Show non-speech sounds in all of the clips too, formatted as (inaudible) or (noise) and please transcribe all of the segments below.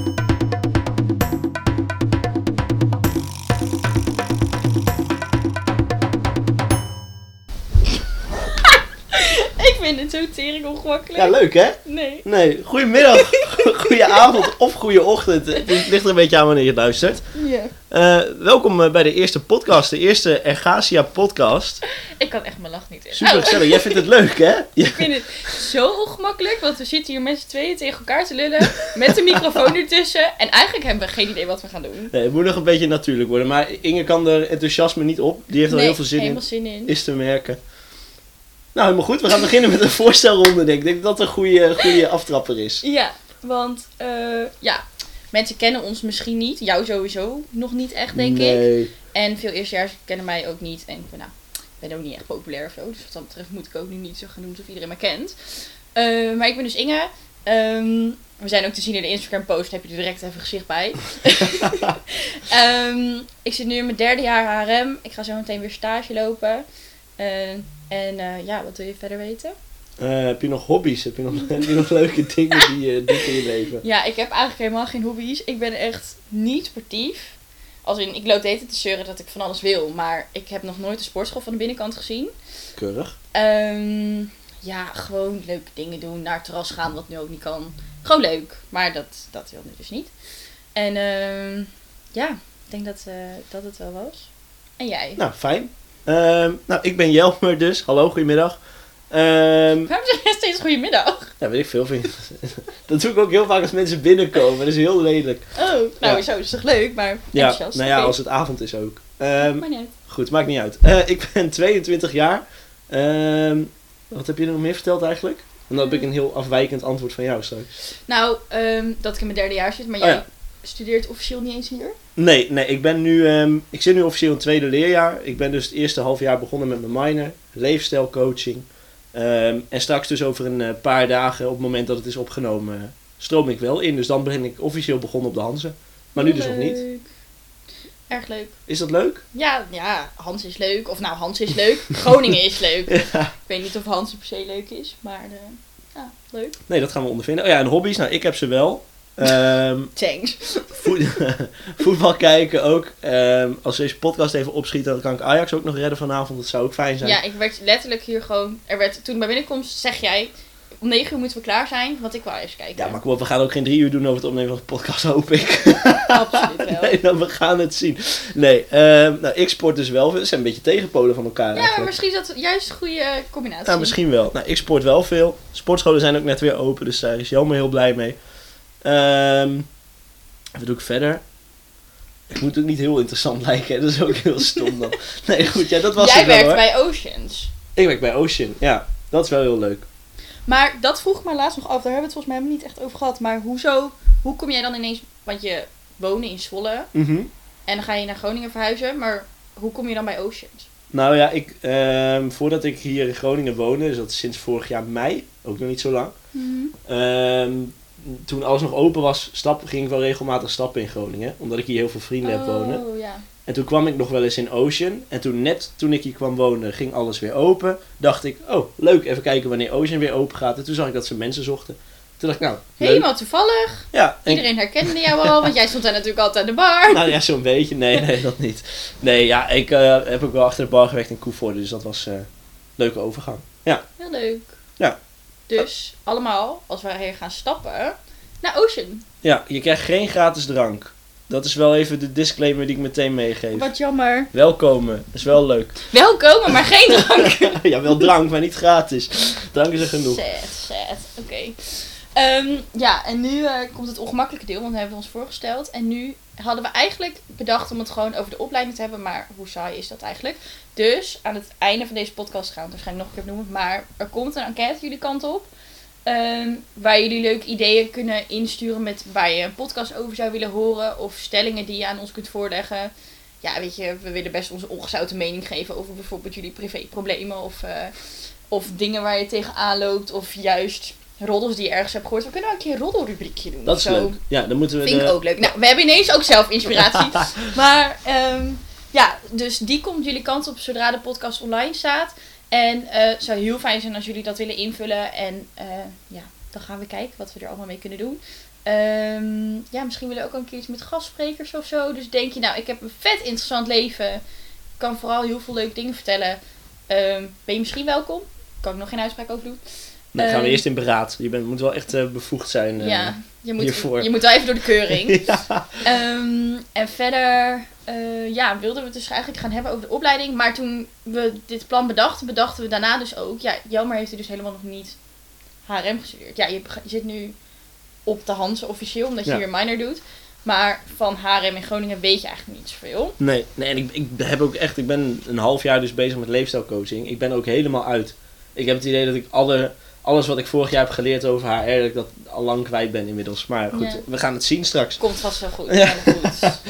(laughs) Ik vind het zo tering ongemakkelijk. Ja, leuk hè? Nee. Nee, goedemiddag, (laughs) goeie avond of goeie ochtend. Het ligt er een beetje aan wanneer je luistert. Ja. Eh, welkom eh, bij de eerste podcast, de eerste Ergasia podcast. Ik kan echt mijn lach niet in. Super gezellig. Jij vindt het leuk hè? Ja. (laughs) Ik vind het zo ongemakkelijk, want we zitten hier met z'n tweeën tegen elkaar te lullen. Met de microfoon ertussen. En eigenlijk hebben we geen idee wat we gaan doen. Nee, het moet nog een beetje natuurlijk worden. Maar Inge kan er enthousiasme niet op. Die heeft er nee, heel veel zin helemaal in. zin in. Is te merken. Nou, helemaal goed. We gaan beginnen met een voorstelronde. Denk ik. Ik denk dat dat een goede, goede aftrapper is. Ja, want eh, ja, mensen kennen ons misschien niet. Jou sowieso nog niet echt, denk ik. En veel eerstejaars kennen mij ook niet. En ik ben, nou, ik ben ook niet echt populair of zo. Dus wat dat betreft moet ik ook nu niet zo gaan doen alsof iedereen me kent. Eh, maar ik ben dus Inge. Ehm, we zijn ook te zien in de Instagram post. Heb je er direct even gezicht bij. (laughs) (laughs) Ehm, ik zit nu in mijn derde jaar HRM. Ik ga zo meteen weer stage lopen. Eh, en eh, ja, wat wil je verder weten? Eh, heb je nog hobby's? Heb je nog, (laughs) heb je nog leuke dingen die je doet in je leven? Ja, ik heb eigenlijk helemaal geen hobby's. Ik ben echt niet sportief. Als in, ik loop de hele te zeuren dat ik van alles wil. Maar ik heb nog nooit de sportschool van de binnenkant gezien. Keurig. Ehm, ja, gewoon leuke dingen doen. Naar het terras gaan, wat nu ook niet kan. Gewoon leuk. Maar dat, dat wil nu dus niet. En ehm, ja, ik denk dat, eh, dat het wel was. En jij? Nou, fijn. Ehm, nou, ik ben Jelmer dus. Hallo, goedemiddag. Ehm Waarom zeg jij steeds goedemiddag? ja, weet ik veel. Vind ik- (laughs) dat doe ik ook heel vaak als mensen binnenkomen. Dat is heel lelijk. Oh, nou Ja. zo, is toch leuk, maar Ja, enthousiast. nou ja, als het avond is ook. Ehm, Maar niet uit. goed, maakt niet uit. Eh, ik ben (laughs) 22 jaar. Ehm, wat heb je er nog meer verteld eigenlijk? En dan heb ik een heel afwijkend antwoord van jou straks. Nou, ehm, dat ik in mijn derde jaar zit, maar Oh jij ja. studeert officieel niet eens hier? Nee, nee, ik ben nu, ik zit nu officieel in het tweede leerjaar. Ik ben dus het eerste half jaar begonnen met mijn minor, leefstijlcoaching. Ehm, en straks dus over een eh, paar dagen, op het moment dat het is opgenomen, stroom ik wel in. Dus dan ben ik officieel begonnen op de Hanze. Maar nu dus nog niet. Erg leuk. Is dat leuk? Ja, ja, Hans is leuk. Of nou, Hans is leuk. (laughs) Groningen is leuk. Ja. Ik weet niet of Hans per se leuk is, maar eh, ja, leuk. Nee, dat gaan we ondervinden. Oh ja, en hobby's, nou ik heb ze wel. Thanks. voet- (laughs) voetbal kijken ook. Ehm, als deze podcast even opschiet, dan kan ik Ajax ook nog redden vanavond. Dat zou ook fijn zijn. Ja, ik werd letterlijk hier gewoon... Er werd, toen bij binnenkomst zeg jij... Om negen uur moeten we klaar zijn, want ik wou eens kijken. Ja, maar kom op, we gaan ook geen drie uur doen over het opnemen van de podcast, hoop ik. (laughs) Absoluut wel. Nee, dan we gaan het zien. Nee, ehm, nou, ik sport dus wel veel. Het zijn een beetje tegenpolen van elkaar Ja, maar misschien is dat juist een goede eh, combinatie. Nou, misschien wel. Nou, ik sport wel veel. Sportscholen zijn ook net weer open, dus daar is Jelmer heel blij mee. Ehm wat doe ik verder? Ik moet ook niet heel interessant (laughs) lijken, hè. dat is ook heel stom dan. (laughs) Nee, goed, ja, dat was Jij het wel werkt hoor. bij Oceans. Ik werk bij Ocean, ja. Dat is wel heel leuk. Maar dat vroeg ik me laatst nog af. Daar hebben we het volgens mij helemaal niet echt over gehad. Maar hoezo, hoe kom jij dan ineens... Want je woonde in Zwolle Mhm. en dan ga je naar Groningen verhuizen. Maar hoe kom je dan bij Oceans? Nou ja, ik, ehm, voordat ik hier in Groningen woonde, dus dat is sinds vorig jaar mei, ook nog niet zo lang. Ehm, toen alles nog open was, stap, ging ik wel regelmatig stappen in Groningen. Omdat ik hier heel veel vrienden heb wonen. Oh, ja. En toen kwam ik nog wel eens in Ocean. En toen net toen ik hier kwam wonen, ging alles weer open. Dacht ik, oh leuk, even kijken wanneer Ocean weer open gaat. En toen zag ik dat ze mensen zochten. Toen dacht ik, nou, leuk. Helemaal toevallig. Ja, en Iedereen herkende jou al, want jij stond daar natuurlijk altijd aan de bar. (laughs) Nou ja, zo'n beetje. Nee, nee, dat niet. Nee, ja, ik eh, heb ook wel achter de bar gewerkt in Koevoorde, dus dat was eh, een leuke overgang. Ja, Heel leuk. Ja. Dus allemaal, als wij hier gaan stappen, naar Ocean. ja, je krijgt geen gratis drank. Dat is wel even de disclaimer die ik meteen meegeef. Wat jammer. Welkomen, is wel leuk. Welkom, maar geen drank. (laughs) ja, wel drank, maar niet gratis. Drank is er genoeg. Sad, sad. Oké. Ehm, ja, en nu eh, komt het ongemakkelijke deel, want we hebben ons voorgesteld. En nu hadden we eigenlijk bedacht om het gewoon over de opleiding te hebben, maar hoe saai is dat eigenlijk? Dus aan het einde van deze podcast gaan we het waarschijnlijk nog een keer noemen, maar er komt een enquête jullie kant op. ehm, waar jullie leuke ideeën kunnen insturen met waar je een podcast over zou willen horen. Of stellingen die je aan ons kunt voorleggen. Ja, weet je, we willen best onze ongezouten mening geven over bijvoorbeeld jullie privéproblemen. Of, eh, of dingen waar je tegenaan loopt. Of juist roddels die je ergens hebt gehoord. We kunnen ook een keer een roddelrubriekje doen. Dat is zo. leuk. Ja, dan moeten we Vind de... ik ook leuk. Nou, we hebben ineens ook zelf inspiratie. (laughs) maar ehm, ja, dus die komt jullie kant op zodra de podcast online staat. En eh, het zou heel fijn zijn als jullie dat willen invullen. En eh, ja, dan gaan we kijken wat we er allemaal mee kunnen doen. Ehm, ja, misschien willen we ook een keer iets met gastsprekers of zo. Dus denk je, nou, ik heb een vet interessant leven. Ik kan vooral heel veel leuke dingen vertellen. Ehm, ben je misschien welkom? Kan ik nog geen uitspraak over doen. Dan gaan we Ehm, eerst in beraad. Je bent, moet wel echt eh, bevoegd zijn. eh. ja, je moet, hiervoor. je moet wel even door de keuring. (laughs) ja. Ehm, en verder eh, ja, wilden we het dus eigenlijk gaan hebben over de opleiding. Maar toen we dit plan bedachten, bedachten we daarna dus ook... Ja, Jelmer heeft dus helemaal nog niet HRM gestudeerd. Ja, je, zit nu op de Hanse officieel, omdat je Ja. weer minor doet. Maar van HRM in Groningen weet je eigenlijk niet zoveel. Nee, nee en ik, ik heb ook echt, ik ben een half jaar dus bezig met leefstijlcoaching. Ik ben ook helemaal uit. Ik heb het idee dat ik alle, alles wat ik vorig jaar heb geleerd over HR, dat ik dat al lang kwijt ben inmiddels. Maar goed, Ja. we gaan het zien straks. Komt vast wel goed. (laughs) Ja. goed.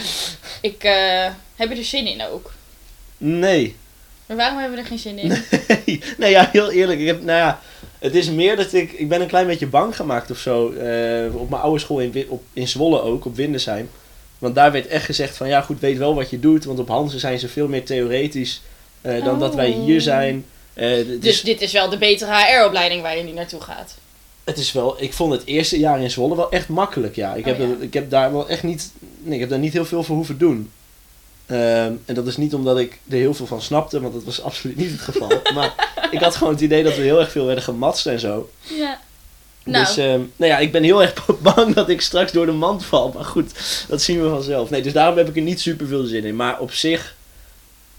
Ik eh, heb er dus zin in ook. Nee. Maar waarom hebben we er geen zin in? (laughs) nee, nee, ja, heel eerlijk. Ik heb, nou ja, het is meer dat ik, ik ben een klein beetje bang gemaakt of zo. eh, op mijn oude school in, op, in Zwolle ook, op Windesheim. Want daar werd echt gezegd van, ja goed, weet wel wat je doet. Want op Hansen zijn ze veel meer theoretisch eh, dan dat wij Oh. hier zijn. Eh, Dus is- dit is wel de betere HR-opleiding waar je nu naartoe gaat. Het is wel, ik vond het eerste jaar in Zwolle wel echt makkelijk, ja. Ik, Oh, heb, ja. ik heb daar wel echt niet, nee, ik heb daar niet heel veel voor hoeven doen. Ehm, en dat is niet omdat ik er heel veel van snapte, want dat was (laughs) absoluut niet het geval. (laughs) maar ik had gewoon het idee dat we heel erg veel werden gematst en zo. Ja. Nou, Dus ehm, nou ja, ik ben heel erg (laughs) bang dat ik straks door de mand val. Maar goed, dat zien we vanzelf. Nee, dus daarom heb ik er niet super veel zin in. Maar op zich,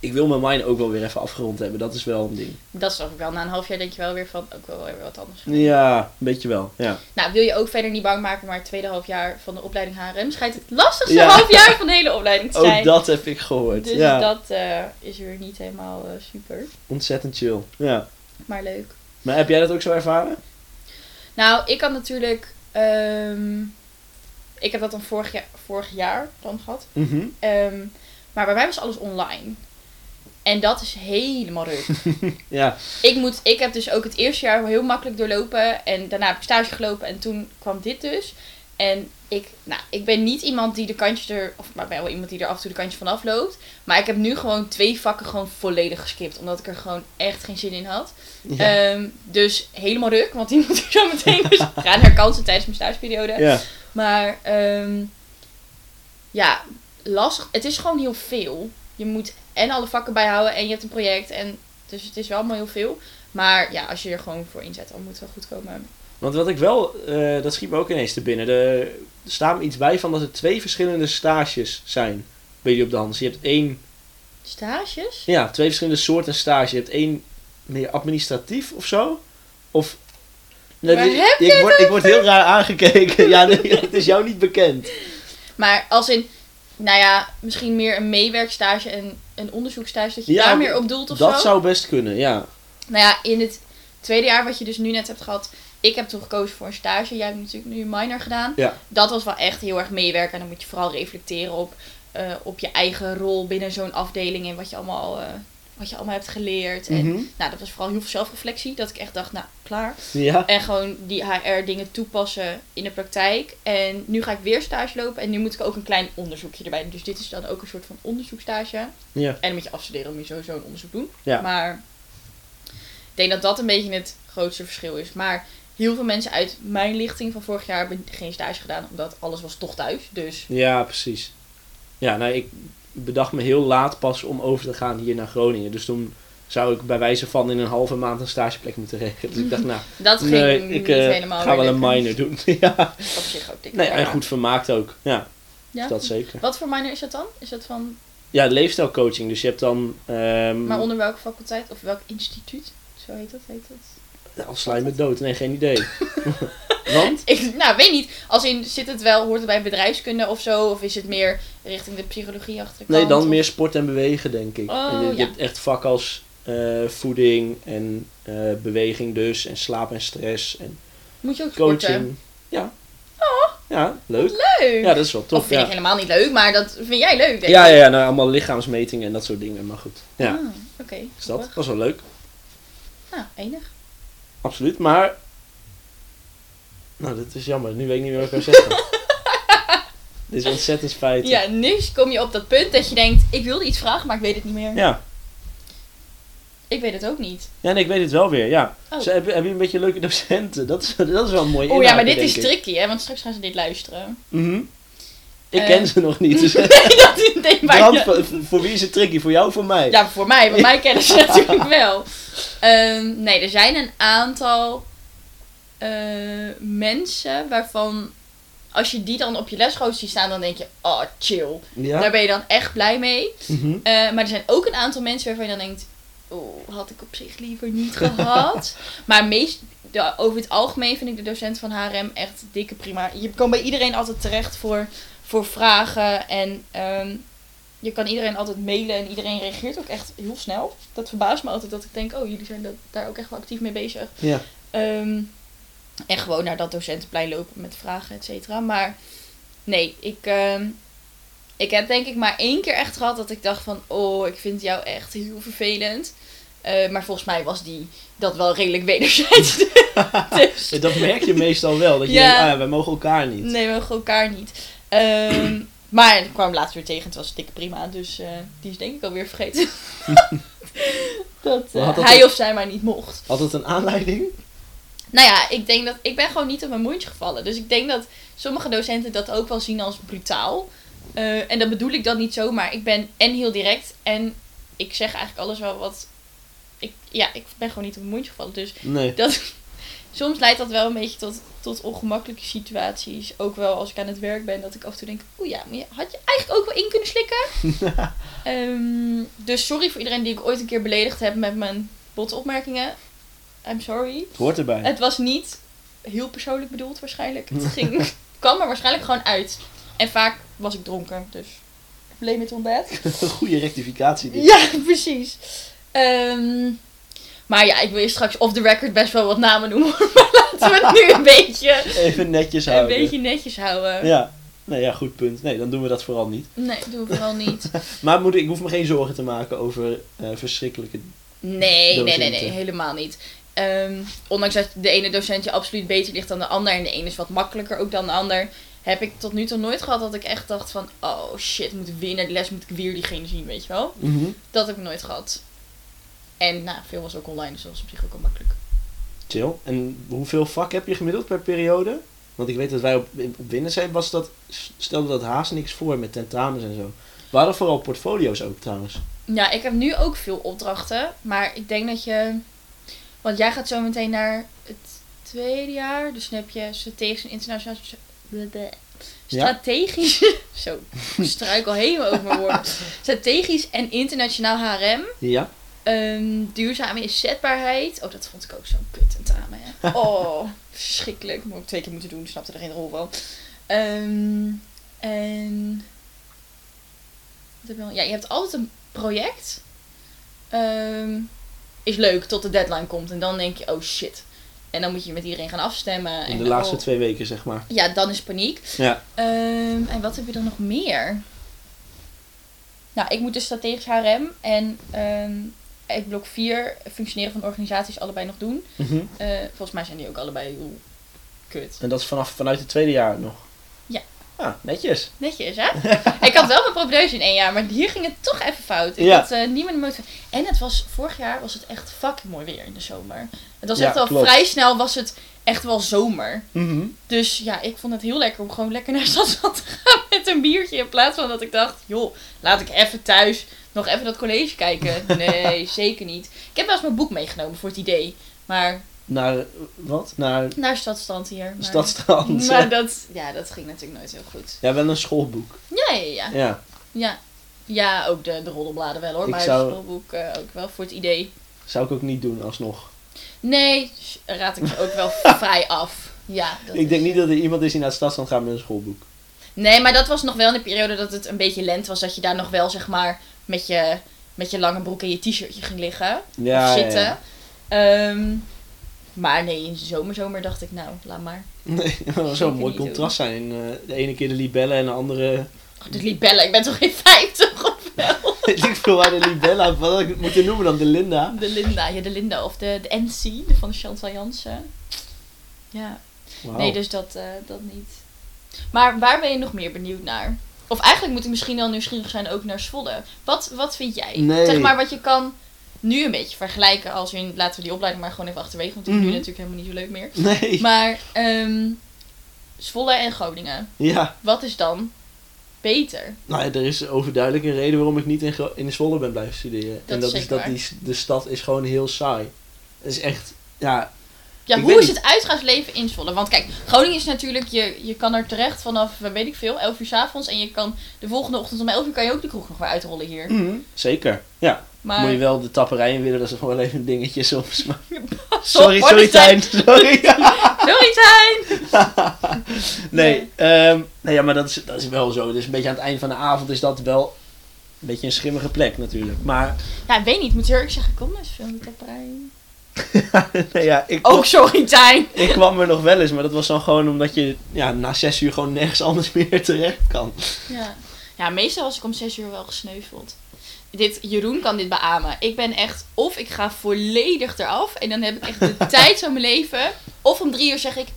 ik wil mijn mine ook wel weer even afgerond hebben. Dat is wel een ding. dat snap ik wel. Na een half jaar denk je wel weer van, ook wel weer wat anders. Ja, een beetje wel, ja. Nou, wil je ook verder niet bang maken, maar het tweede half jaar van de opleiding HRM schijnt het lastigste Ja. half jaar van de hele opleiding te zijn. Ook dat heb ik gehoord. Dus ja, dat eh, is weer niet helemaal eh, super, ontzettend chill. Ja. maar leuk. Maar heb jij dat ook zo ervaren? Nou, ik had natuurlijk, ehm, ik heb dat dan vorig jaar, vorig jaar dan gehad. Mhm. Ehm, maar bij mij was alles online. En dat is helemaal ruk. (laughs) Ja, ik, moet, ik heb dus ook het eerste jaar heel makkelijk doorlopen. En daarna heb ik stage gelopen. En toen kwam dit dus. En ik, nou, ik ben niet iemand die de kantjes er... Of maar ben wel iemand die er af en toe de kantjes vanaf loopt. Maar ik heb nu gewoon twee vakken gewoon volledig geskipt. Omdat ik er gewoon echt geen zin in had. ja. Ehm, dus helemaal ruk. Want die moet ik zo meteen dus (laughs) gaan herkansen tijdens mijn stageperiode. ja. Maar ehm, ja, lastig. Het is gewoon heel veel. Je moet en alle vakken bijhouden en je hebt een project. En, dus het is wel allemaal heel veel. Maar ja, als je er gewoon voor inzet, dan moet het wel goed komen. Want wat ik wel, eh, dat schiet me ook ineens te binnen. Er staat me iets bij van dat er twee verschillende stages zijn bij jullie op de hand. Je hebt één, Stages? ja, twee verschillende soorten stage. Je hebt één meer administratief of zo. Of... Nee, Waar heb ik, word, ik word heel raar aangekeken. ja, nee, (laughs) het is jou niet bekend. Maar als in, nou ja, misschien meer een meewerkstage en een onderzoekstage. Dat je Ja, daar meer op doelt of dat zo. zou best kunnen, ja. Nou ja, in het tweede jaar wat je dus nu net hebt gehad. Ik heb toen gekozen voor een stage. Jij hebt natuurlijk nu een minor gedaan. Ja. Dat was wel echt heel erg meewerken. En dan moet je vooral reflecteren op, eh, op je eigen rol binnen zo'n afdeling. En wat je allemaal, eh, wat je allemaal hebt geleerd. En Mhm. nou, dat was vooral heel veel zelfreflectie. Dat ik echt dacht, nou, klaar. Ja. En gewoon die HR dingen toepassen in de praktijk. En nu ga ik weer stage lopen. En nu moet ik ook een klein onderzoekje erbij doen. Dus dit is dan ook een soort van onderzoekstage. Ja. En dan moet je afstuderen, moet je sowieso een onderzoek doen. Ja. Maar ik denk dat dat een beetje het grootste verschil is. Maar heel veel mensen uit mijn lichting van vorig jaar hebben geen stage gedaan. Omdat alles was toch thuis. Dus Ja, precies. Ja, nou, ik bedacht me heel laat pas om over te gaan hier naar Groningen. Dus toen zou ik bij wijze van in een halve maand een stageplek moeten regelen. Dus ik dacht, nou, (laughs) dat ging nee, ik helemaal ga wel een minor doen. (laughs) ja. Op zich ook dik. Nee, en goed vermaakt ook. Ja, Ja? dat zeker. Wat voor minor is dat dan? Is dat van, Ja, leefstijlcoaching. Dus je hebt dan... ehm maar onder welke faculteit? Of welk instituut? Zo heet dat, heet dat? nou, sla je me dood? Nee, geen idee. (laughs) Want? (laughs) Ik, nou, weet niet. Als in, zit het wel, hoort het bij bedrijfskunde of zo? Of is het meer richting de psychologie achter Nee, dan meer sport en bewegen, denk ik. Oh, en je, je ja. hebt echt vak als eh, voeding en eh, beweging dus. En slaap en stress en Moet je ook sporten? coaching. Ja. Ja, leuk. Leuk! Ja, dat is wel of tof. vind Ja. ik helemaal niet leuk, maar dat vind jij leuk, denk Ja, ik. ja, ja nou, allemaal lichaamsmetingen en dat soort dingen. Maar goed. Ja, Ah, Oké, is dat. was wel leuk. Nou, enig. Absoluut. Maar... Nou, dat is jammer. Nu weet ik niet meer wat ik wil zeggen. (laughs) Dit is ontzettend spijtig. Ja, nu kom je op dat punt dat je denkt, ik wilde iets vragen, maar ik weet het niet meer. Ja. Ik weet het ook niet. Ja, nee, ik weet het wel weer, ja. Oh. Ze, heb, heb je een beetje leuke docenten? Dat is, dat is wel een mooi Oh ja, maar dit is tricky, hè? Want straks gaan ze dit luisteren. Mhm. Ik Eh. ken ze nog niet, dus (laughs) nee, dat is nee, maar Brand, voor, voor wie is het tricky? Voor jou of voor mij? Ja, voor mij, want (laughs) mij kennen ze natuurlijk wel. Ehm, nee, er zijn een aantal eh, mensen waarvan als je die dan op je lesrooster ziet staan, dan denk je, oh chill. Ja? Daar ben je dan echt blij mee. Mhm. Eh, maar er zijn ook een aantal mensen waarvan je dan denkt, oh, had ik op zich liever niet (laughs) gehad. maar meest, de- over het algemeen vind ik de docent van HRM echt dikke prima. Je kan bij iedereen altijd terecht voor, voor vragen en ehm, je kan iedereen altijd mailen en iedereen reageert ook echt heel snel. Dat verbaast me altijd dat ik denk, oh, jullie zijn dat, daar ook echt wel actief mee bezig. Ja. Ehm, en gewoon naar dat docentenplein lopen met vragen, et cetera. Maar nee, ik, ehm, ik heb denk ik maar één keer echt gehad dat ik dacht van... Oh, ik vind jou echt heel vervelend. Eh, maar volgens mij was die dat wel redelijk wederzijds. (laughs) (laughs) dus Dat merk je meestal wel. Dat je Ja. denkt, ah, ja, wij mogen elkaar niet. nee, we mogen elkaar niet. Ehm, maar ik kwam later weer tegen. Het was dikke prima. Dus eh, die is denk ik alweer vergeten. (laughs) dat eh, dat hij of zij maar niet mocht. Had het een aanleiding? Nou ja, ik denk dat ik ben gewoon niet op mijn mondje gevallen. Dus ik denk dat sommige docenten dat ook wel zien als brutaal. Eh, en dat bedoel ik dan niet zo, maar ik ben en heel direct en ik zeg eigenlijk alles wel wat. Ik, ja, ik ben gewoon niet op mijn mondje gevallen. Dus Nee. dat, (laughs) soms leidt dat wel een beetje tot, tot ongemakkelijke situaties. Ook wel als ik aan het werk ben, dat ik af en toe denk: oeh ja, maar je- had je eigenlijk ook wel in kunnen slikken? (laughs) Ehm, dus sorry voor iedereen die ik ooit een keer beledigd heb met mijn botte opmerkingen. I'm sorry. Het hoort erbij. Het was niet heel persoonlijk bedoeld waarschijnlijk. Het (laughs) ging, het kwam er waarschijnlijk gewoon uit. En vaak was ik dronken, dus blame it on that. (laughs) Een goede rectificatie. dit. Ja, (laughs) precies. Ehm, maar ja, ik wil je straks off the record best wel wat namen noemen. Maar laten we het nu een beetje, Even netjes een houden. beetje netjes houden. Ja. Nee, ja, goed punt. Nee, dan doen we dat vooral niet. Nee, doen we vooral niet. Maar moet, ik hoef me geen zorgen te maken over eh, verschrikkelijke... Nee, nee, nee, nee, helemaal niet. Ehm, ondanks dat de ene docent je absoluut beter ligt dan de ander en de ene is wat makkelijker ook dan de ander, heb ik tot nu toe nooit gehad dat ik echt dacht van, oh shit, moet ik weer naar de les, moet ik weer diegene zien, weet je wel? Mhm. Dat heb ik nooit gehad. En nou, veel was ook online, dus dat was op zich ook wel makkelijk. Chill. En hoeveel vak heb je gemiddeld per periode? Want ik weet dat wij op, op winnen zijn, was dat, stelde dat haast niks voor met tentamens en zo. We hadden vooral portfolio's ook trouwens. Ja, ik heb nu ook veel opdrachten, maar ik denk dat je, want jij gaat zo meteen naar het tweede jaar, dus dan heb je strategisch en internationaal. Ja. strategisch, (laughs) zo, ik struikel helemaal over mijn woorden. (laughs) Strategisch en internationaal HRM. Ja. Ehm, duurzame inzetbaarheid. Oh, dat vond ik ook zo'n kut tentamen. Hè. (laughs) Oh, verschrikkelijk. Moet ik twee keer moeten doen, snapte er geen rol van. Ehm, en. Ja, je hebt altijd een project. Ehm, is leuk tot de deadline komt. En dan denk je, oh shit. En dan moet je met iedereen gaan afstemmen. In en de laatste oh, twee weken, zeg maar. Ja, dan is paniek. Ja. Ehm, en wat heb je dan nog meer? Nou, ik moet dus strategisch HRM en ehm uit blok 4 functioneren van organisaties allebei nog doen. Mhm. Eh, volgens mij zijn die ook allebei heel kut. En dat is vanaf, vanuit het tweede jaar nog? Ja. Ah, netjes. Netjes, hè? (laughs) ik had wel mijn propedeuse in één jaar, maar hier ging het toch even fout. Ik Ja. had eh, niet meer. En het was, vorig jaar was het echt fucking mooi weer in de zomer. Het was Ja, echt al klopt. vrij snel was het echt wel zomer. Mhm. Dus ja, ik vond het heel lekker om gewoon lekker naar (laughs) Stadshand te gaan met een biertje. In plaats van dat ik dacht, joh, laat ik even thuis nog even dat college kijken. (laughs) Nee, zeker niet. Ik heb wel eens mijn boek meegenomen voor het idee. Maar Naar, eh, wat? Naar naar Stadstand hier. Maar, Stadstrand. (laughs) Maar dat, ja, dat ging natuurlijk nooit heel goed. Ja, wel een schoolboek. Ja, ja, ja. Ja. Ja, ja ook de, de roddelbladen wel hoor. Ik maar zou- het schoolboek eh, ook wel voor het idee. Zou ik ook niet doen alsnog. Nee, raad ik je ook wel (laughs) vrij af. Ja, dat Ik denk niet dat er iemand is die naar het Stadstrand gaat met een schoolboek. Nee, maar dat was nog wel in de periode dat het een beetje lent was. Dat je daar nog wel, zeg maar, met je, met je lange broek en je t-shirtje ging liggen. Ja, of ja, zitten. ja. Ehm, maar nee, in de zomer, zomer dacht ik, nou, laat maar. Nee, (laughs) dat zou een mooi contrast zijn. Eh, de ene keer de libellen en de andere... Oh, de libellen, ik ben toch geen (laughs) 50 of wel? (laughs) Ik veel waar de libella... Wat ik het moeten noemen dan? De Linda? De Linda, ja, de Linda of de, de NC, de van Chantal Jansen. Ja, nee, dus dat, eh, dat niet. Maar waar ben je nog meer benieuwd naar? Of eigenlijk moet ik misschien wel nieuwsgierig zijn ook naar Zwolle. Wat, wat vind jij? Nee. Zeg maar wat je kan nu een beetje vergelijken als in, laten we die opleiding maar gewoon even achterwege, want die is Mhm. nu natuurlijk helemaal niet zo leuk meer. Nee. Maar ehm Zwolle en Groningen, Ja, wat is dan beter? nou ja, er is overduidelijk een reden waarom ik niet in, Gro- in Zwolle ben blijven studeren. Dat en dat is dat die, de stad is gewoon heel saai. Het is echt, ja, Ja, hoe is niet. het uitgaansleven in Zwolle? Want kijk, Groningen is natuurlijk, je, je kan er terecht vanaf, wat weet ik veel, 11 uur s avonds. En je kan de volgende ochtend om 11 uur kan je ook de kroeg nog weer uitrollen hier. mhm, zeker. Ja, Maar moet je wel de tapperij in willen, dat is wel even een dingetje soms. Maar... (laughs) Pas op, (laughs) Sorry, sorry Tijn, sorry. Sorry Tijn! nee, ehm, nee ja, maar dat is, dat is wel zo. Dus een beetje aan het eind van de avond is dat wel een beetje een schimmige plek natuurlijk. Maar, Ja, ik weet niet, moet heel eerlijk zeggen, kom eens film de tapperij. (laughs) nee ja, ik Ook sorry Tijn! ik kwam er nog wel eens, maar dat was dan gewoon omdat je ja, na zes uur gewoon nergens anders meer terecht kan. Ja. ja, meestal was ik om 6 uur wel gesneuveld. Dit, Jeroen kan dit beamen. Ik ben echt, of ik ga volledig eraf en dan heb ik echt de (laughs) tijd van mijn leven. Of om drie uur zeg ik,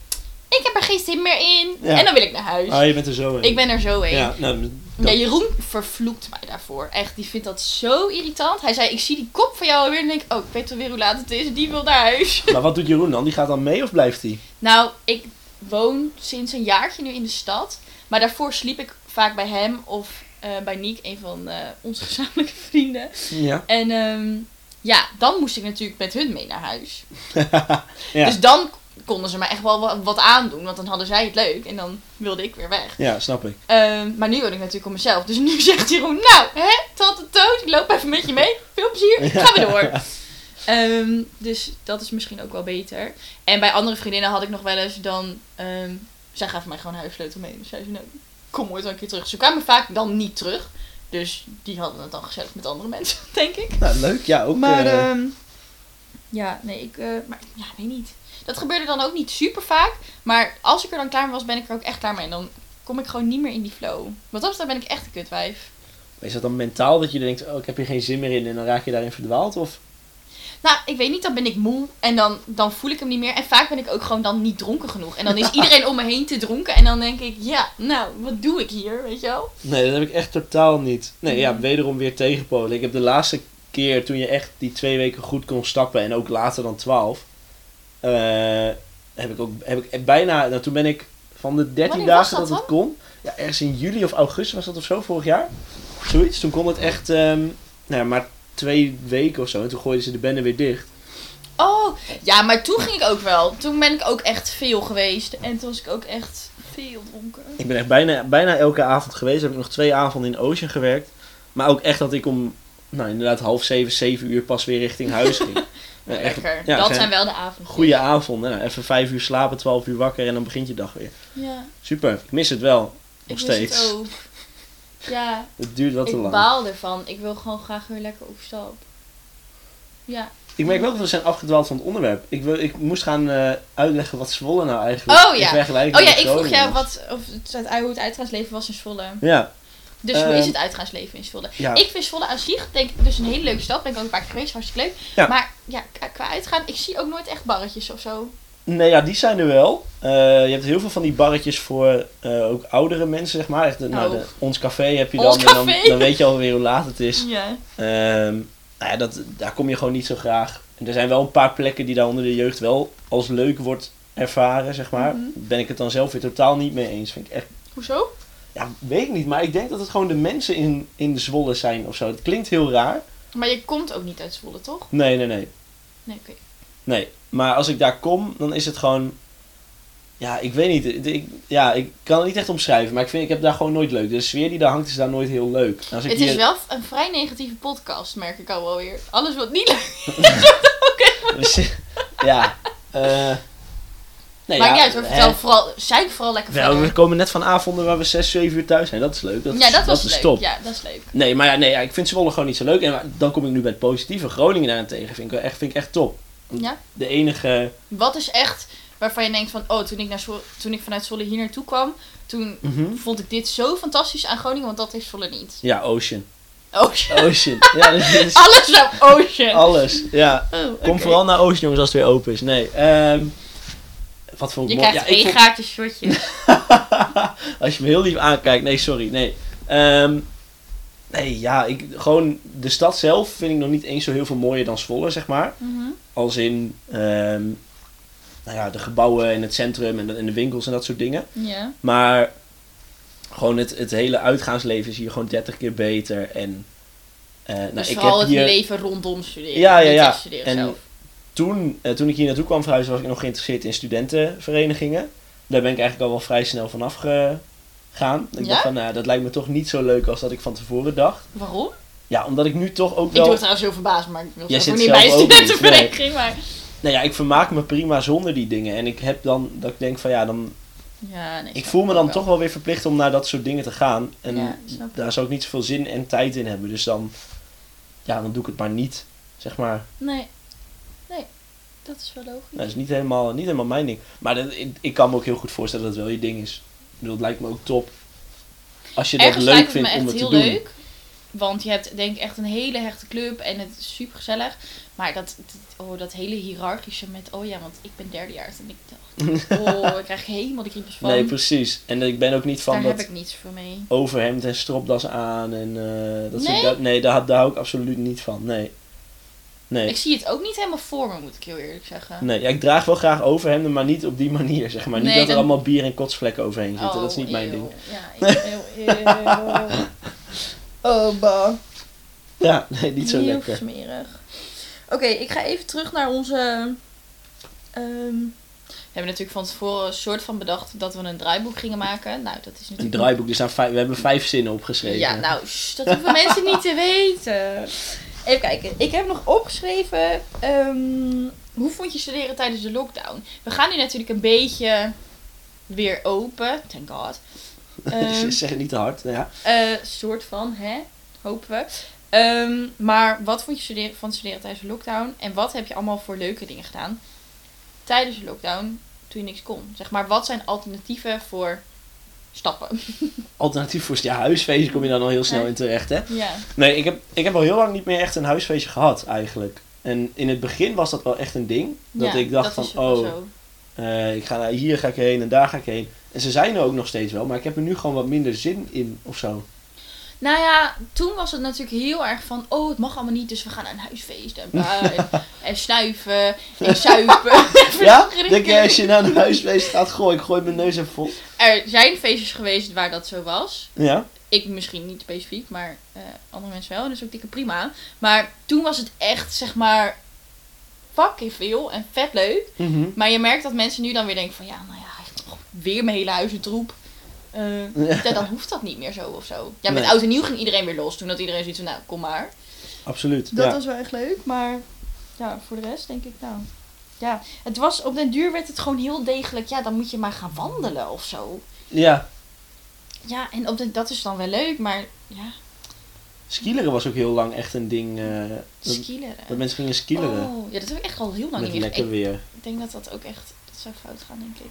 ik heb er geen zin meer in. Ja. En dan wil ik naar huis. Ah, je bent er zo in. Ik ben er zo heen. Ja, nou, Ja, Jeroen vervloekt mij daarvoor. Echt, die vindt dat zo irritant. Hij zei, ik zie die kop van jou alweer en denk ik, oh, ik weet alweer hoe laat het is. Die wil naar huis. maar wat doet Jeroen dan? Die gaat dan mee of blijft hij? Nou, ik woon sinds een jaartje nu in de stad. Maar daarvoor sliep ik vaak bij hem of bij Niek, een van eh, onze (laughs) gezamenlijke vrienden. Ja. En ehm, ja, dan moest ik natuurlijk met hun mee naar huis. (laughs) Ja. Dus dan konden ze me echt wel wa- wat aandoen, want dan hadden zij het leuk en dan wilde ik weer weg. ja, snap ik. Ehm, maar nu woon ik natuurlijk op mezelf. Dus (laughs) nu zegt Jeroen, nou, hè, tot de dood, ik loop even met je mee. Veel plezier, gaan we door. Ehm, dus dat is misschien ook wel beter. En bij andere vriendinnen had ik nog wel eens dan... ehm, zij gaven mij gewoon huissleutel mee. Dus zei ze, nou, kom ooit wel een keer terug. Ze kwamen vaak dan niet terug. Dus die hadden het dan gezellig met andere mensen, (laughs) denk ik. Nou, leuk. Ja, ook. Maar, eh, ehm, ja, nee, ik... eh, maar, ja, weet niet. Dat gebeurde dan ook niet super vaak. Maar als ik er dan klaar mee was, ben ik er ook echt klaar mee. En dan kom ik gewoon niet meer in die flow. Wat dat betreft ben ik echt een kutwijf. is dat dan mentaal dat je denkt, oh, ik heb hier geen zin meer in en dan raak je daarin verdwaald? Of? Nou, ik weet niet, dan ben ik moe en dan, dan voel ik hem niet meer. En vaak ben ik ook gewoon dan niet dronken genoeg. En dan is (laughs) iedereen om me heen te dronken. En dan denk ik, ja, nou, wat doe ik hier, weet je wel? Nee, dat heb ik echt totaal niet. Nee, ja, Mhm. wederom weer tegenpolen. Ik heb de laatste keer toen je echt die twee weken goed kon stappen en ook later dan twaalf, eh, heb ik ook heb ik bijna, nou toen ben ik van de 13 Wanneer was dagen dat, dat het kon, ja, ergens in juli of augustus was dat of zo vorig jaar, zoiets. Toen kon het echt, ehm, nou ja, maar twee weken of zo en toen gooiden ze de bende weer dicht. Oh, ja, maar toen ging ik ook wel. Toen ben ik ook echt veel geweest. En toen was ik ook echt veel dronken. Ik ben echt bijna, bijna elke avond geweest. Heb ik nog twee avonden in Ocean gewerkt. Maar ook echt dat ik om, nou inderdaad half zeven, zeven uur pas weer richting huis ging. (laughs) Ja, echt Lekker. ja, dat zijn zijn wel de avonden. goede avonden. Nou, even vijf uur slapen, twaalf uur wakker en dan begint je dag weer. Ja, Super, ik mis het wel. Nog ik mis steeds. het ook. Ja, (laughs) Het duurt wat te ik lang. baal ervan. Ik wil gewoon graag weer lekker op stap. Ja. Ik merk wel dat we zijn afgedwaald van het onderwerp. Ik, wil, ik moest gaan eh, uitleggen wat Zwolle nou eigenlijk Oh, ja. Oh ja, ik vroeg jou is. wat, of het, hoe het uitgaansleven was in Zwolle. Ja, Dus hoe is Ehm, het uitgaansleven in Zwolle? ja. Ik vind Zwolle aan zich denk ik dus een hele leuke stad. Ben ik ook een paar keer geweest, hartstikke leuk. Ja. Maar ja, qua- qua uitgaan, ik zie ook nooit echt barretjes of zo. Nee, ja, die zijn er wel. Eh, je hebt heel veel van die barretjes voor eh, ook oudere mensen, zeg maar. Echt, de- nou, Oh. de, ons café heb je dan. En dan, weet je alweer hoe laat het is. Ja. Ehm, nou ja, dat, daar kom je gewoon niet zo graag. En er zijn wel een paar plekken die daar onder de jeugd wel als leuk wordt ervaren, zeg maar. Mhm. Ben ik het dan zelf weer totaal niet mee eens. Vind ik echt, Hoezo? ja, weet ik niet. Maar ik denk dat het gewoon de mensen in, in Zwolle zijn of zo. Het klinkt heel raar. Maar je komt ook niet uit Zwolle, toch? Nee, nee, nee. Nee, oké. Nee, maar als ik daar kom, dan is het gewoon. Ja, ik weet niet. Ik, ja, ik kan het niet echt omschrijven, maar ik, vind, ik heb daar gewoon nooit leuk. De sfeer die daar hangt is daar nooit heel leuk. En Als ik Het hier- is wel een vrij negatieve podcast, merk ik al wel weer. Alles wat niet leuk (laughs) ja. eh nee, Maakt ja, niet uit, hoor. hè. vertel vooral, zeik vooral lekker we komen net van avonden waar we 6, 7 uur thuis zijn. Dat is leuk. Dat, ja, dat was is leuk. top. Ja, dat is leuk. Nee, maar ja, nee, ja, ik vind Zwolle gewoon niet zo leuk. En maar dan kom ik nu bij het positieve. Groningen daarentegen vind ik, echt, vind ik echt top. Ja. De enige... Wat is echt waarvan je denkt van, oh, toen ik, naar Zwolle, toen ik vanuit Zwolle hier naartoe kwam, toen Mhm. vond ik dit zo fantastisch aan Groningen, want dat heeft Zwolle niet. Ja, Ocean. Ocean. Ocean. ja, is Alles op Ocean. alles. Ja. Oh, Kom vooral naar Ocean, jongens, als het weer open is. Nee, ehm wat vond ik Je krijgt Ja, één vond- shotje. (laughs) Als je me heel lief aankijkt. Nee, sorry. Nee. Ehm, Nee, ja, ik, gewoon de stad zelf vind ik nog niet eens zo heel veel mooier dan Zwolle, zeg maar. Mhm. Als in ehm, nou ja, de gebouwen in het centrum en de, en de winkels en dat soort dingen. Ja. Maar gewoon het, het hele uitgaansleven is hier gewoon 30 keer beter. En nou, dus ik vooral heb het hier, leven rondom studeren. Ja, ja, ja. studeren En- zelf. toen, eh, toen ik hier naartoe kwam verhuizen, was ik nog geïnteresseerd in studentenverenigingen. Daar ben ik eigenlijk al wel vrij snel vanaf gegaan. Ik Ja? dacht van, nou, dat lijkt me toch niet zo leuk als dat ik van tevoren dacht. Waarom? Ja, omdat ik nu toch ook Ik wel... het trouwens heel verbaasd, maar ik wil Jij zelf niet bij studentenvereniging. Maar... Nou ja, ik vermaak me prima zonder die dingen. En ik heb dan, dat ik denk van ja, dan... Ja, nee, Ik voel me dan wel. toch wel weer verplicht om naar dat soort dingen te gaan. En Ja, ik. daar zou ik niet zoveel zin en tijd in hebben. Dus dan, ja, dan doe ik het maar niet. Zeg maar, Nee. Nee. Dat is wel logisch. Nou, dat is niet helemaal, niet helemaal mijn ding. Maar dat, ik, ik kan me ook heel goed voorstellen dat het wel je ding is. Bedoel, het lijkt me ook top. Als je dat Ergens leuk lijkt het me vindt om echt het te heel doen. leuk. Want je hebt denk ik echt een hele hechte club en het is super gezellig. Maar dat, dat- oh, dat hele hiërarchische met, oh ja, want ik ben derdejaars. En ik dacht, oh, ik krijg helemaal de kriebels van. (laughs) Nee, precies. En ik ben ook niet van Daar dat heb ik niets voor mee. overhemd en stropdas aan. En, eh, dat soort- Nee? dat- nee, daar, daar hou ik absoluut niet van. Nee. Nee. Ik zie het ook niet helemaal voor me, moet ik heel eerlijk zeggen. Nee, ja, ik draag wel graag overhemden, maar niet op die manier, zeg maar. Niet Nee, dat er allemaal bier en kotsvlekken overheen zitten. dat is niet mijn eeuw. ding. Ja, eeuw, eeuw. (laughs) Oh, bah. Ja, nee, niet zo Heel lekker. smerig. Oké, ik ga even terug naar onze... ehm, we hebben natuurlijk van tevoren een soort van bedacht dat we een draaiboek gingen maken. Nou, dat is Een natuurlijk... draaiboek, er staan vijf, we hebben vijf zinnen opgeschreven. Ja, nou, dat hoeven mensen niet te weten. Even kijken. Ik heb nog opgeschreven... ehm, hoe vond je studeren tijdens de lockdown? We gaan nu natuurlijk een beetje weer open. Thank god. (laughs) Ehm, zeg het niet te hard. Ja. eh, soort van, hè? Hopen we. Ehm, maar wat vond je studeren, van studeren tijdens de lockdown? En wat heb je allemaal voor leuke dingen gedaan tijdens de lockdown toen je niks kon? Zeg maar, wat zijn alternatieven voor stappen? (laughs) Alternatief voor ja, huisfeestje kom je dan al heel snel in terecht, hè? ja. Nee, ik heb, ik heb al heel lang niet meer echt een huisfeestje gehad, eigenlijk. En in het begin was dat wel echt een ding. Dat Ja, ik dacht dat van, oh, eh, ik ga naar hier ga ik heen en daar ga ik heen. En ze zijn er ook nog steeds wel, maar ik heb er nu gewoon wat minder zin in of zo. Nou ja, toen was het natuurlijk heel erg van, oh, het mag allemaal niet, dus we gaan naar een huisfeest en, bla, (laughs) en, en snuiven en zuipen. Ja? (laughs) Denk jij als je naar een huisfeest gaat, gooi ik gooi mijn neus even vol. Er zijn feestjes geweest waar dat zo was. Ja? Ik misschien niet specifiek, maar eh, andere mensen wel. Dus ook dikke prima. Maar toen was het echt, zeg maar, fucking veel en vet leuk. Mhm. Maar je merkt dat mensen nu dan weer denken van, ja, nou ja, weer mijn hele huis in troep. Eh, Ja. ja, dan hoeft dat niet meer zo of zo. Ja, met Nee. oud en nieuw ging iedereen weer los. Toen had iedereen zoiets van, nou, kom maar. Absoluut. Dat ja. was wel echt leuk, maar ja, voor de rest denk ik nou. Ja, het was op den duur werd het gewoon heel degelijk. Ja, dan moet je maar gaan wandelen of zo. ja. Ja, en op de, dat is dan wel leuk, maar ja, Skileren was ook heel lang echt een ding. eh, dat, skileren. dat mensen gingen skileren. Oh, ja, dat heb ik echt al heel lang met niet meer lekker weer. Ik denk dat dat ook echt, dat zou fout gaan, denk ik.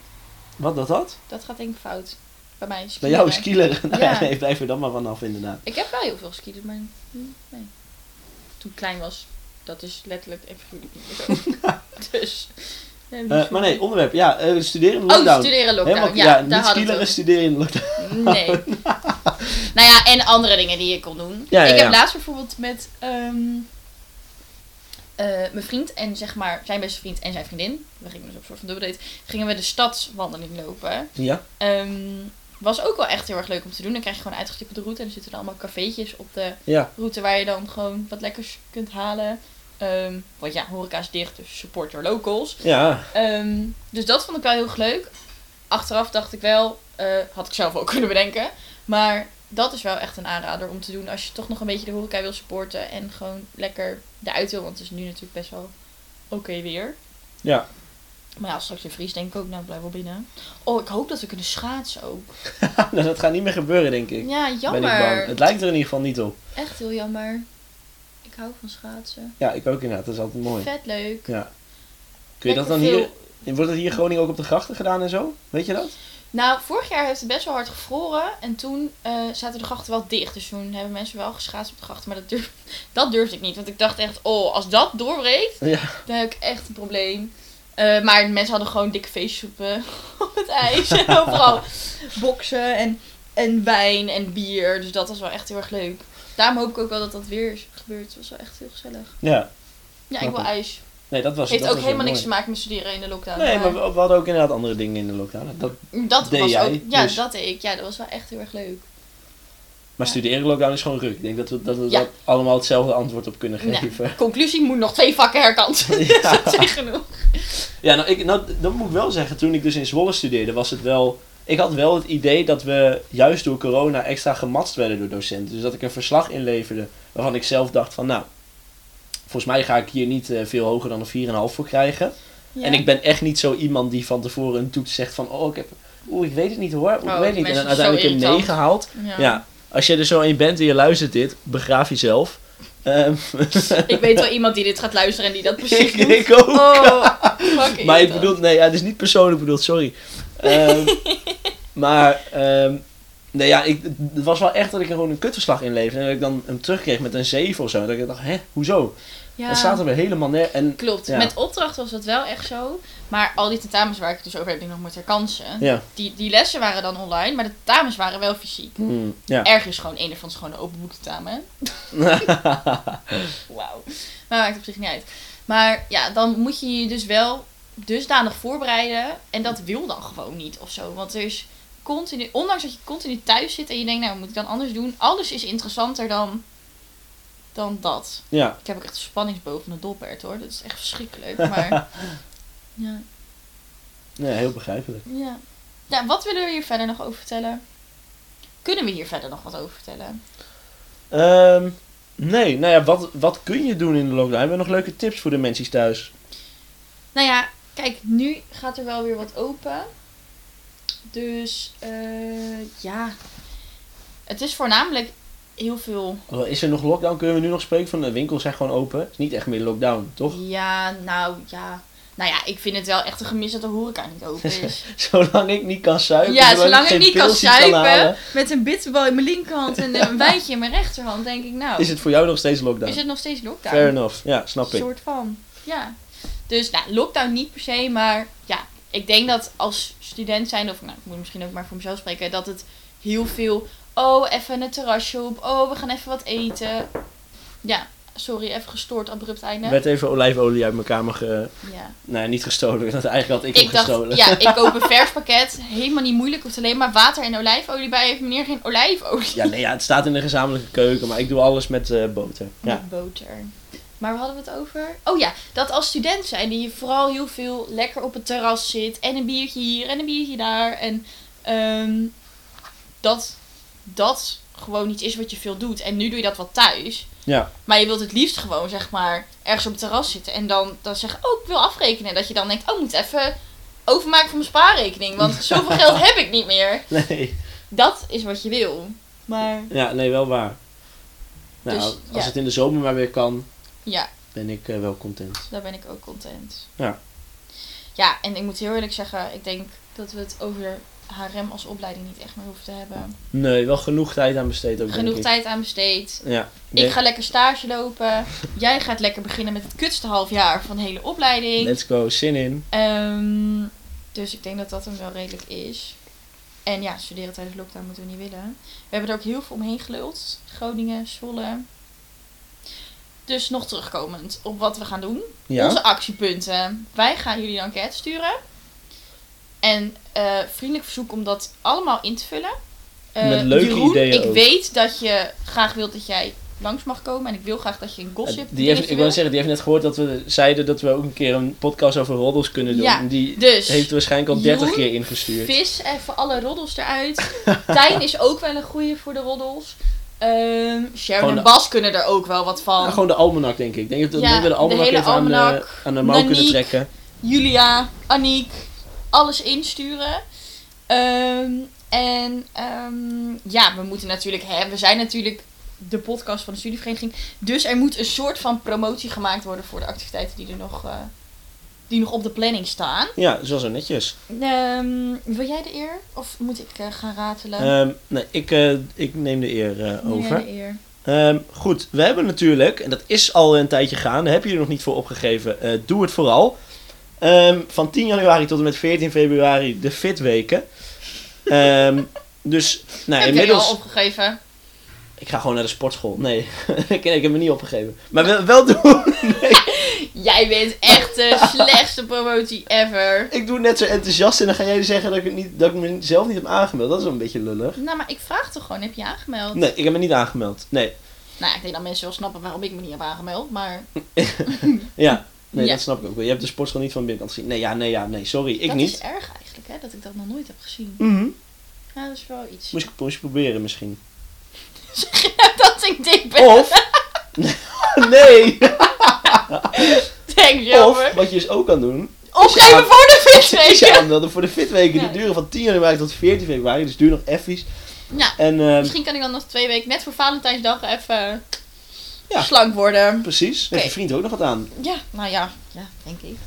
Wat, dat dat? Dat gaat denk ik fout. Bij mij Bij skileren. jou skileren? (laughs) Nou ja. Nee, blijf er dan maar vanaf inderdaad. Ik heb wel heel veel skiën, maar hm, nee. Toen ik klein was, dat is letterlijk en figuurlijk (laughs) dus. Eh, zo- maar nee, onderwerp. Ja, eh, studeren in de Oh, lockdown. studeren lockdown. Helemaal, ja, ja, daar niet skileren, studeren in de lockdown. Nee. (laughs) nou ja, en andere dingen die je kon doen. Ja, ja, ik heb laatst bijvoorbeeld met ehm, eh, mijn vriend en zeg maar zijn beste vriend en zijn vriendin. We gingen dus op een soort van dubbeldate. Gingen we de stadswandeling lopen. Ja? Ehm, was ook wel echt heel erg leuk om te doen. Dan krijg je gewoon een uitgestippelde route. En er zitten dan allemaal cafeetjes op de route waar je dan gewoon wat lekkers kunt halen. Ehm, want ja, horeca is dicht, dus support your locals. Ja. Ehm, dus dat vond ik wel heel erg leuk. Achteraf dacht ik wel, eh, had ik zelf ook (laughs) kunnen bedenken. Maar dat is wel echt een aanrader om te doen als je toch nog een beetje de horeca wil supporten. En gewoon lekker eruit wil. Want het is nu natuurlijk best wel oké weer. Ja. Maar ja, straks weer vries denk ik ook, nou blijf wel binnen. Oh, ik hoop dat we kunnen schaatsen ook. nou, (laughs) dat gaat niet meer gebeuren, denk ik. Ja, Ben ik jammer. bang. Het lijkt er in ieder geval niet op. Echt heel jammer. Ik hou van schaatsen. Ja, ik ook inderdaad. Dat is altijd mooi. Vet leuk. Ja. Kun je dat dan hier... Wordt het hier in Groningen ook op de grachten gedaan en zo? Weet je dat? Nou, vorig jaar heeft het best wel hard gevroren. En toen eh, zaten de grachten wel dicht. Dus toen hebben mensen wel geschaatst op de grachten. Maar dat, durf, (laughs) dat durfde ik niet. Want ik dacht echt, oh, als dat doorbreekt, Ja. dan heb ik echt een probleem. Eh, maar mensen hadden gewoon dikke feestjes (laughs) op, op het ijs. En overal (laughs) boksen en, en wijn en bier. Dus dat was wel echt heel erg leuk. Daarom hoop ik ook wel dat dat weer is gebeurt. Het was wel echt heel gezellig. Ja, Ja, ik wil ijs. nee, dat was Heeft dat ook was helemaal niks te maken met studeren in de lockdown. Nee, maar we, we hadden ook inderdaad andere dingen in de lockdown. Dat, dat deed was jij, ook... Ja, dus- dat deed ik. Ja, dat was wel echt heel erg leuk. maar Ja. studeren lockdown is gewoon ruk. Ik denk dat we, dat we Ja. dat allemaal hetzelfde antwoord op kunnen Nee. geven. (laughs) Conclusie, moet nog twee vakken herkansen. (laughs) Ja. (laughs) dat is genoeg. Ja, nou, ik, nou, dat moet ik wel zeggen. Toen ik dus in Zwolle studeerde, was het wel... Ik had wel het idee dat we juist door corona extra gematst werden door docenten. Dus dat ik een verslag inleverde waarvan ik zelf dacht van... Nou, volgens mij ga ik hier niet eh, veel hoger dan een 4,5 voor krijgen. Ja. En ik ben echt niet zo iemand die van tevoren een toets zegt van... Oh, ik heb... Oeh, ik weet het niet hoor. Oeh, Oh, ik weet het niet. En dan uiteindelijk een zo 9 haalt. Ja. Ja. als je er zo een bent en je luistert dit, begraaf jezelf. Ehm, (laughs) Ik weet wel iemand die dit gaat luisteren en die dat (laughs) precies ik, doet. ik ook. Oh, (laughs) Maar ik bedoel, nee, ja, het is niet persoonlijk bedoeld, sorry. Ehm, (laughs) maar, ehm, nee, ja, ik, het was wel echt dat ik er gewoon een kutverslag inleverde. En dat ik dan hem terugkreeg met een 7 of zo. Dat ik dacht, hè, hoezo? Ja. Dat staat er weer helemaal neer. En Klopt, Ja. met opdracht was dat wel echt zo. Maar al die tentamens waar ik het dus over heb, die ik nog moet herkansen. ja, Die, die lessen waren dan online, maar de tentamens waren wel fysiek. hmm, ja. Ergens gewoon een ervan is gewoon een open boek tentamen. (laughs) Wauw. Maar maakt op zich niet uit. Maar ja, dan moet je je dus wel dusdanig voorbereiden. En dat wil dan gewoon niet of zo. Want er is continu, ondanks dat je continu thuis zit en je denkt, nou, moet ik dan anders doen? Alles is interessanter dan, dan dat. ja, Ik heb ook echt spanningsboven de doppert hoor. Dat is echt verschrikkelijk. Maar (laughs) ja. nee, heel begrijpelijk. ja. Ja, wat willen we hier verder nog over vertellen? Kunnen we hier verder nog wat over vertellen? Ehm, nee, nou ja, wat, wat kun je doen in de lockdown? Hebben we nog leuke tips voor de mensen thuis? Nou ja, kijk, nu gaat er wel weer wat open. Dus eh, ja, het is voornamelijk heel veel. Is er nog lockdown? Kunnen we nu nog spreken van de winkels zijn gewoon open? Het is niet echt meer lockdown, toch? Ja, nou ja. Nou ja, ik vind het wel echt een gemis dat de horeca niet open is. (laughs) Zolang ik niet kan suipen. Ja, zolang ik niet kan halen, met een bitterbal in mijn linkerhand en een (laughs) wijntje in mijn rechterhand, denk ik nou, is het voor jou nog steeds lockdown. is het nog steeds lockdown? Fair enough, ja, snap ik. soort van. Ja. Dus nou, lockdown niet per se, maar ja, ik denk dat als student zijn, of nou, ik moet misschien ook maar voor mezelf spreken, dat het heel veel, oh, even een terrasje op, oh, we gaan even wat eten. Ja, sorry, even gestoord, abrupt einde. Er werd even olijfolie uit mijn kamer ge... Ja. Nee, niet gestolen. Dat eigenlijk had ik, hem Ik dacht, gestolen. ja, ik koop (laughs) een vers pakket, helemaal niet moeilijk, hoeft alleen maar water en olijfolie bij. Heeft meneer geen olijfolie? Ja, nee, ja, het staat in de gezamenlijke keuken, maar ik doe alles met eh, boter. Ja. Met boter. Maar waar hadden we het over? Oh ja, dat als student zijn, die je vooral heel veel lekker op het terras zit. En een biertje hier en een biertje daar. En ehm, dat dat gewoon iets is wat je veel doet. En nu doe je dat wat thuis. ja, Maar je wilt het liefst gewoon, zeg maar, ergens op het terras zitten. En dan, dan zeggen, oh, ik wil afrekenen. Dat je dan denkt, oh, ik moet even overmaken van mijn spaarrekening. Want (laughs) zoveel geld heb ik niet meer. nee. Dat is wat je wil. Maar Ja, nee, wel waar. Nou, Dus, als ja. het in de zomer maar weer kan, ja, ben ik eh, wel content. Daar ben ik ook content. Ja. Ja, en ik moet heel eerlijk zeggen, ik denk dat we het over HRM als opleiding niet echt meer hoeven te hebben. Nee, wel genoeg tijd aan besteed ook, Genoeg denk ik. tijd aan besteed. Ja. Ik ga lekker stage lopen. (laughs) Jij gaat lekker beginnen met het kutste half jaar van de hele opleiding. Let's go, zin in. Ehm, dus ik denk dat dat hem wel redelijk is. En ja, studeren tijdens lockdown moeten we niet willen. We hebben er ook heel veel omheen geluld. Groningen, Zwolle. Dus nog terugkomend op wat we gaan doen. Ja. Onze actiepunten. Wij gaan jullie een enquête sturen. En eh, vriendelijk verzoek om dat allemaal in te vullen. Eh, Met leuke Jeroen, ideeën ik ook. weet dat je graag wilt dat jij langs mag komen. En ik wil graag dat je een gossip die heeft, ik wil zeggen, die heeft net gehoord dat we zeiden dat we ook een keer een podcast over roddels kunnen doen. Ja, En die Dus, heeft waarschijnlijk al 30 Jeroen, keer ingestuurd. vis even alle roddels eruit. (laughs) Tijn is ook wel een goeie voor de roddels. Ehm Sharon Gewoon en de- Bas kunnen er ook wel wat van. Ja, gewoon de almanak, denk ik. Ik denk dat, Ja, we de almanak hele even aan de, almanak. aan de mouw kunnen trekken. Julia, Aniek, alles insturen. Ehm, en ehm, ja, we moeten natuurlijk, hè, we zijn natuurlijk de podcast van de studievereniging. Dus er moet een soort van promotie gemaakt worden voor de activiteiten die er nog, eh, die nog op de planning staan. Ja, zo zo netjes. Ehm, wil jij de eer? Of moet ik eh, gaan ratelen? Ehm, nee, ik, eh, ik neem de eer eh, Neem over. de eer. Ehm, goed, we hebben natuurlijk, en dat is al een tijdje gaande, heb je er nog niet voor opgegeven, doe het vooral. Van 10 januari tot en met 14 februari de Fitweken. Dus, nou, Heb die al inmiddels, opgegeven? Ik ga gewoon naar de sportschool. Nee, (laughs) ik, ik heb me niet opgegeven. Maar wel, wel doen. (laughs) Nee. Jij bent echt de (laughs) slechtste promotie ever. Ik doe net zo enthousiast en dan ga jij zeggen dat ik, het niet, dat ik me zelf niet heb aangemeld. Dat is wel een beetje lullig. Nou, maar ik vraag toch gewoon, heb je aangemeld? Nee, ik heb me niet aangemeld. Nee. Nou, ik denk dat mensen wel snappen waarom ik me niet heb aangemeld, maar... Ja, nee, Ja. dat snap ik ook wel. Je hebt de sportschool niet van binnenkant gezien. Nee, ja, nee, ja, nee. Sorry, ik dat niet. is erg eigenlijk, hè, dat ik dat nog nooit heb gezien. Mhm. Ja, dat is wel iets. Moest ik moest je proberen misschien. Zeg je nou dat ik dik ben? Of... (laughs) nee! Thanks, Of, wat je dus ook kan doen... Opgeven Ja. voor de fitweken. (laughs) aanmelden voor de fitweken. Ja. Die duren van 10 januari tot 14 februari. Dus duur nog effies. Ja, En ehm, misschien kan ik dan nog twee weken, net voor Valentijnsdag, even Ja. slank worden. precies. Heeft Oké. je vriend ook nog wat aan. Ja, nou ja, ja, denk ik.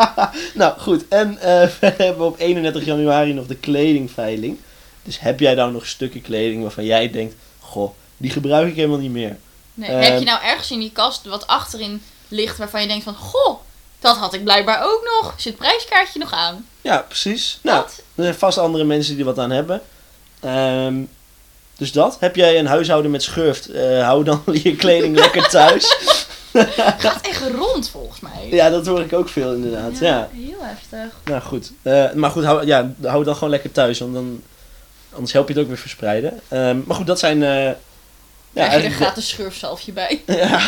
(laughs) nou, goed. En eh verder hebben we op 31 januari nog de kledingveiling. Dus heb jij nou nog stukken kleding waarvan jij denkt... Goh, die gebruik ik helemaal niet meer. Nee. Ehm. heb je nou ergens in die kast wat achterin ligt waarvan je denkt van, goh, dat had ik blijkbaar ook nog. Zit het prijskaartje nog aan? Ja, precies. Nou, Dat? er zijn vast andere mensen die er wat aan hebben. Ehm, dus dat. Heb jij een huishouden met schurft? eh, hou dan (laughs) je kleding lekker thuis. (laughs) Gaat echt rond volgens mij. Ja, dat hoor ik ook veel inderdaad. Ja. Heel heftig. Nou goed. Eh, maar goed, hou, ja, hou dan gewoon lekker thuis. Want dan, anders help je het ook weer verspreiden. Ehm, maar goed, dat zijn... eh ja, er de- gratis schurfzalfje bij. (laughs) Ja,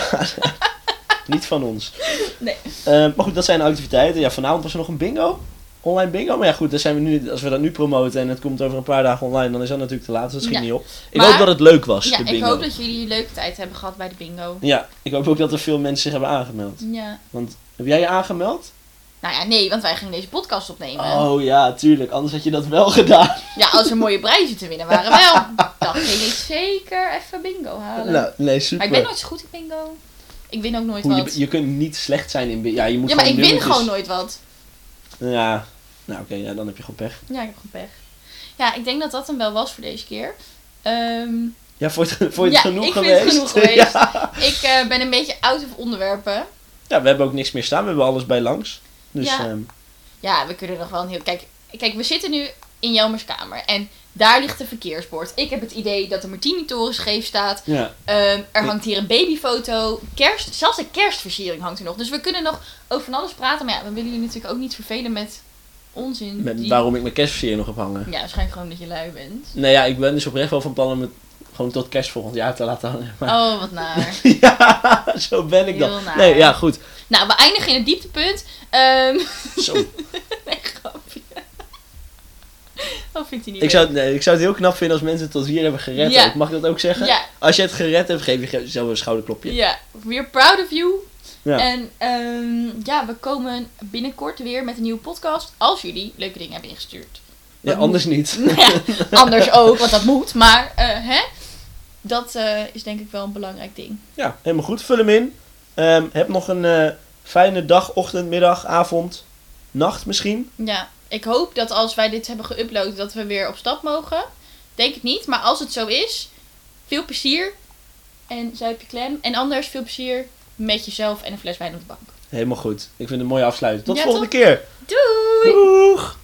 (laughs) niet van ons. Nee. Ehm, maar goed, dat zijn activiteiten. Ja, vanavond was er nog een bingo. Online bingo. Maar ja, goed, daar zijn we nu, als we dat nu promoten en het komt over een paar dagen online, dan is dat natuurlijk te laat. Dus dat schiet Ja. niet op. Ik Maar- hoop dat het leuk was, Ja, de ik bingo. hoop dat jullie een leuke tijd hebben gehad bij de bingo. Ja, ik hoop ook dat er veel mensen zich hebben aangemeld. Ja. Want, heb jij je aangemeld? Nou ja, nee, want wij gingen deze podcast opnemen. Oh ja, tuurlijk. Anders had je dat wel gedaan. Ja, als er mooie prijzen te winnen waren wel. (laughs) Dan ging ik zeker even bingo halen. Nou, nee, super. maar ik ben nooit zo goed in bingo. Ik win ook nooit Hoe, wat. je, je kunt niet slecht zijn in... bi- Ja, je moet ja, maar ik win gewoon nooit wat. Ja, nou oké, ja, dan heb je gewoon pech. Ja, ik heb gewoon pech. Ja, ik denk dat dat hem wel was voor deze keer. Ehm, Ja, vond je vond je Ja, het genoeg ik vind het genoeg geweest. (laughs) ja. ik eh, ben een beetje out of onderwerpen. Ja, we hebben ook niks meer staan. We hebben alles bij langs. Dus Ja. ehm, Ja, we kunnen nog wel een heel... Kijk, kijk we zitten nu in Jelmers kamer. En daar ligt een verkeersbord. Ik heb het idee dat de Martini-toren scheef staat. ja. Ehm, er hangt hier een babyfoto. Kerst, zelfs de kerstversiering hangt er nog. Dus we kunnen nog over van alles praten. Maar ja, we willen jullie natuurlijk ook niet vervelen met onzin. Met, die- Waarom ik mijn kerstversier nog heb hangen. Ja, waarschijnlijk gewoon dat je lui bent. Nee, ja, ik ben dus oprecht wel van plan om het gewoon tot kerst volgend jaar te laten hangen. Maar, Oh, wat naar. (laughs) ja, zo ben ik dan. Nee, ja, goed. nou, we eindigen in het dieptepunt. Ehm Zo. (laughs) nee, grapje. Dat vindt hij niet Ik leuk. zou, nee, ik zou het heel knap vinden als mensen het tot hier hebben gered. Ja. Mag ik dat ook zeggen? Ja, Als je het gered hebt, geef je jezelf een schouderklopje. ja, we're proud of you. Ja. En ehm, ja, we komen binnenkort weer met een nieuwe podcast. Als jullie leuke dingen hebben ingestuurd. Ja, anders niet. Nou (laughs) ja, anders ook, want dat moet. Maar eh, hè, dat eh, is denk ik wel een belangrijk ding. Ja, helemaal goed. Vul hem in. Ehm, heb nog een eh, fijne dag, ochtend, middag, avond, nacht misschien. Ja, ik hoop dat als wij dit hebben geüpload, dat we weer op stap mogen. Denk het niet, maar als het zo is, veel plezier. En zuip je klem. En anders veel plezier met jezelf en een fles wijn op de bank. Helemaal goed. Ik vind het een mooie afsluiting. Tot Ja, de volgende keer. Doei! Doeg!